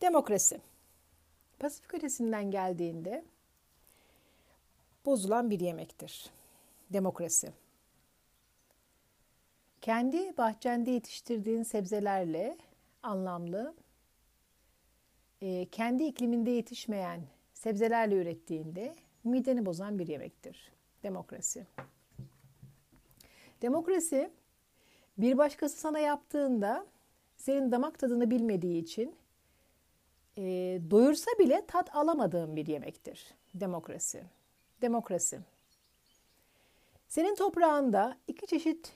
Demokrasi. Pasifik ötesinden geldiğinde bozulan bir yemektir. Demokrasi. Kendi bahçende yetiştirdiğin sebzelerle anlamlı, e, kendi ikliminde yetişmeyen sebzelerle ürettiğinde mideni bozan bir yemektir. Demokrasi. Demokrasi bir başkası sana yaptığında senin damak tadını bilmediği için e, doyursa bile tat alamadığın bir yemektir. Demokrasi. Demokrasi. Senin toprağında iki çeşit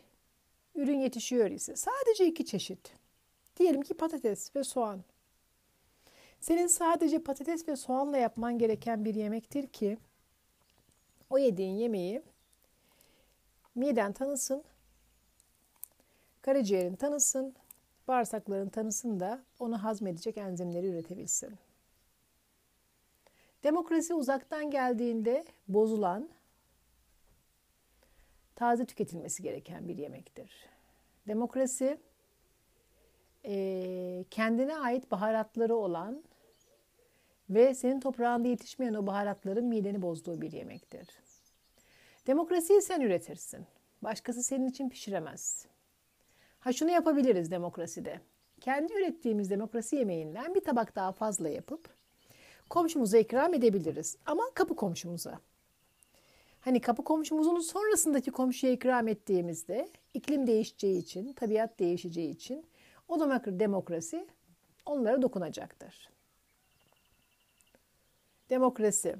ürün yetişiyor ise sadece iki çeşit. Diyelim ki patates ve soğan. Senin sadece patates ve soğanla yapman gereken bir yemektir ki o yediğin yemeği miden tanısın, karaciğerin tanısın, bağırsakların tanısın da onu hazmedecek enzimleri üretebilsin. Demokrasi uzaktan geldiğinde bozulan, taze tüketilmesi gereken bir yemektir. Demokrasi kendine ait baharatları olan ve senin toprağında yetişmeyen o baharatların mideni bozduğu bir yemektir. Demokrasiyi sen üretirsin. Başkası senin için pişiremez. Ha şunu yapabiliriz demokraside. Kendi ürettiğimiz demokrasi yemeğinden bir tabak daha fazla yapıp komşumuza ikram edebiliriz. Ama kapı komşumuza. Hani kapı komşumuzun sonrasındaki komşuya ikram ettiğimizde iklim değişeceği için, tabiat değişeceği için o demokrasi onlara dokunacaktır. Demokrasi.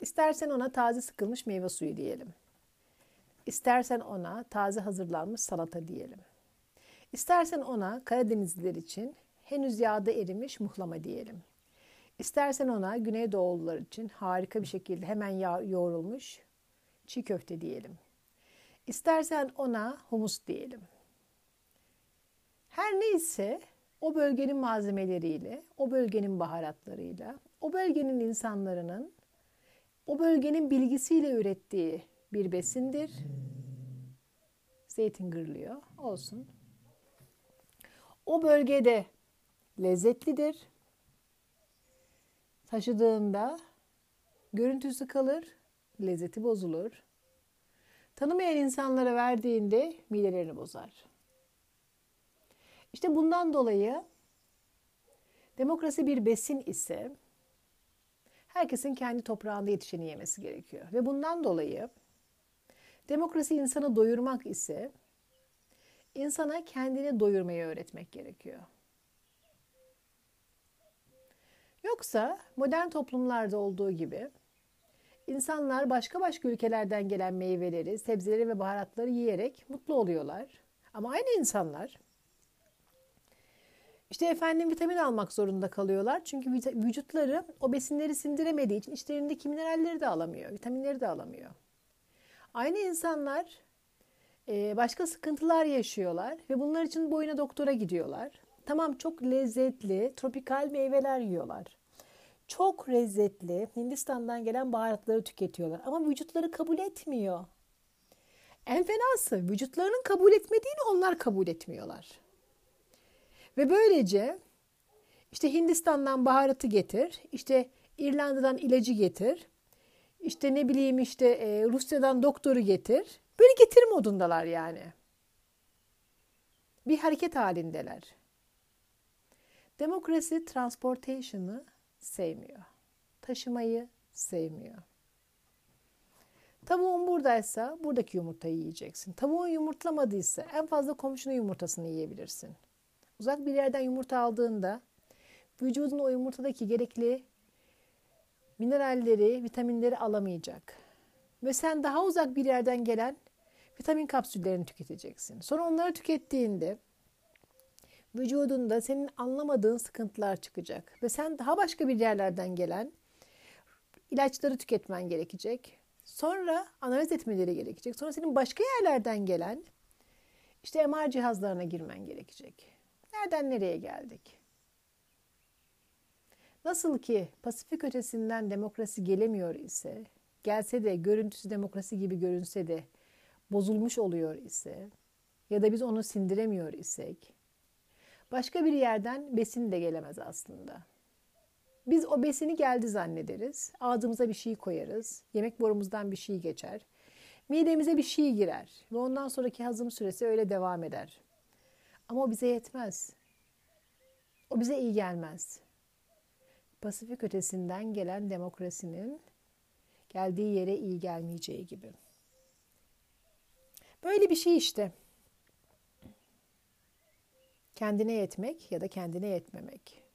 İstersen ona taze sıkılmış meyve suyu diyelim. İstersen ona taze hazırlanmış salata diyelim. İstersen ona Karadenizliler için henüz yağda erimiş muhlama diyelim. İstersen ona Güneydoğulular için harika bir şekilde hemen yağ yoğrulmuş çiğ köfte diyelim. İstersen ona humus diyelim. Her neyse o bölgenin malzemeleriyle, o bölgenin baharatlarıyla, o bölgenin insanların, o bölgenin bilgisiyle ürettiği bir besindir. Zeytin gırlıyor, olsun. O bölgede lezzetlidir. Taşıdığında görüntüsü kalır, lezzeti bozulur. Tanımayan insanlara verdiğinde midelerini bozar. İşte bundan dolayı demokrasi bir besin ise herkesin kendi toprağında yetişeni yemesi gerekiyor. Ve bundan dolayı demokrasi insanı doyurmak ise insana kendini doyurmayı öğretmek gerekiyor. Yoksa modern toplumlarda olduğu gibi insanlar başka başka ülkelerden gelen meyveleri, sebzeleri ve baharatları yiyerek mutlu oluyorlar. Ama aynı insanlar işte efendim vitamin almak zorunda kalıyorlar. Çünkü vücutları o besinleri sindiremediği için içlerindeki mineralleri de alamıyor, vitaminleri de alamıyor. Aynı insanlar başka sıkıntılar yaşıyorlar ve bunlar için boyuna doktora gidiyorlar. Tamam çok lezzetli tropikal meyveler yiyorlar. Çok lezzetli Hindistan'dan gelen baharatları tüketiyorlar ama vücutları kabul etmiyor. En fenası vücutlarının kabul etmediğini onlar kabul etmiyorlar. Ve böylece işte Hindistan'dan baharatı getir, işte İrlanda'dan ilacı getir, işte ne bileyim işte e, Rusya'dan doktoru getir. Böyle getir modundalar yani. Bir hareket halindeler. Demokrasi transportation'ı sevmiyor. Taşımayı sevmiyor. Tavuğun buradaysa buradaki yumurtayı yiyeceksin. Tavuğun yumurtlamadıysa en fazla komşunun yumurtasını yiyebilirsin. Uzak bir yerden yumurta aldığında vücudun o yumurtadaki gerekli mineralleri, vitaminleri alamayacak. Ve sen daha uzak bir yerden gelen vitamin kapsüllerini tüketeceksin. Sonra onları tükettiğinde vücudunda senin anlamadığın sıkıntılar çıkacak. Ve sen daha başka bir yerlerden gelen ilaçları tüketmen gerekecek. Sonra analiz etmeleri gerekecek. Sonra senin başka yerlerden gelen işte MR cihazlarına girmen gerekecek. Nereden nereye geldik? Nasıl ki Pasifik ötesinden demokrasi gelemiyor ise, gelse de görüntüsü demokrasi gibi görünse de bozulmuş oluyor ise ya da biz onu sindiremiyor isek, başka bir yerden besin de gelemez aslında. Biz o besini geldi zannederiz. Ağzımıza bir şey koyarız. Yemek borumuzdan bir şey geçer. Midemize bir şey girer. Ve ondan sonraki hazım süresi öyle devam eder. Ama o bize yetmez. O bize iyi gelmez. Pasifik ötesinden gelen demokrasinin geldiği yere iyi gelmeyeceği gibi. Böyle bir şey işte. Kendine yetmek ya da kendine yetmemek.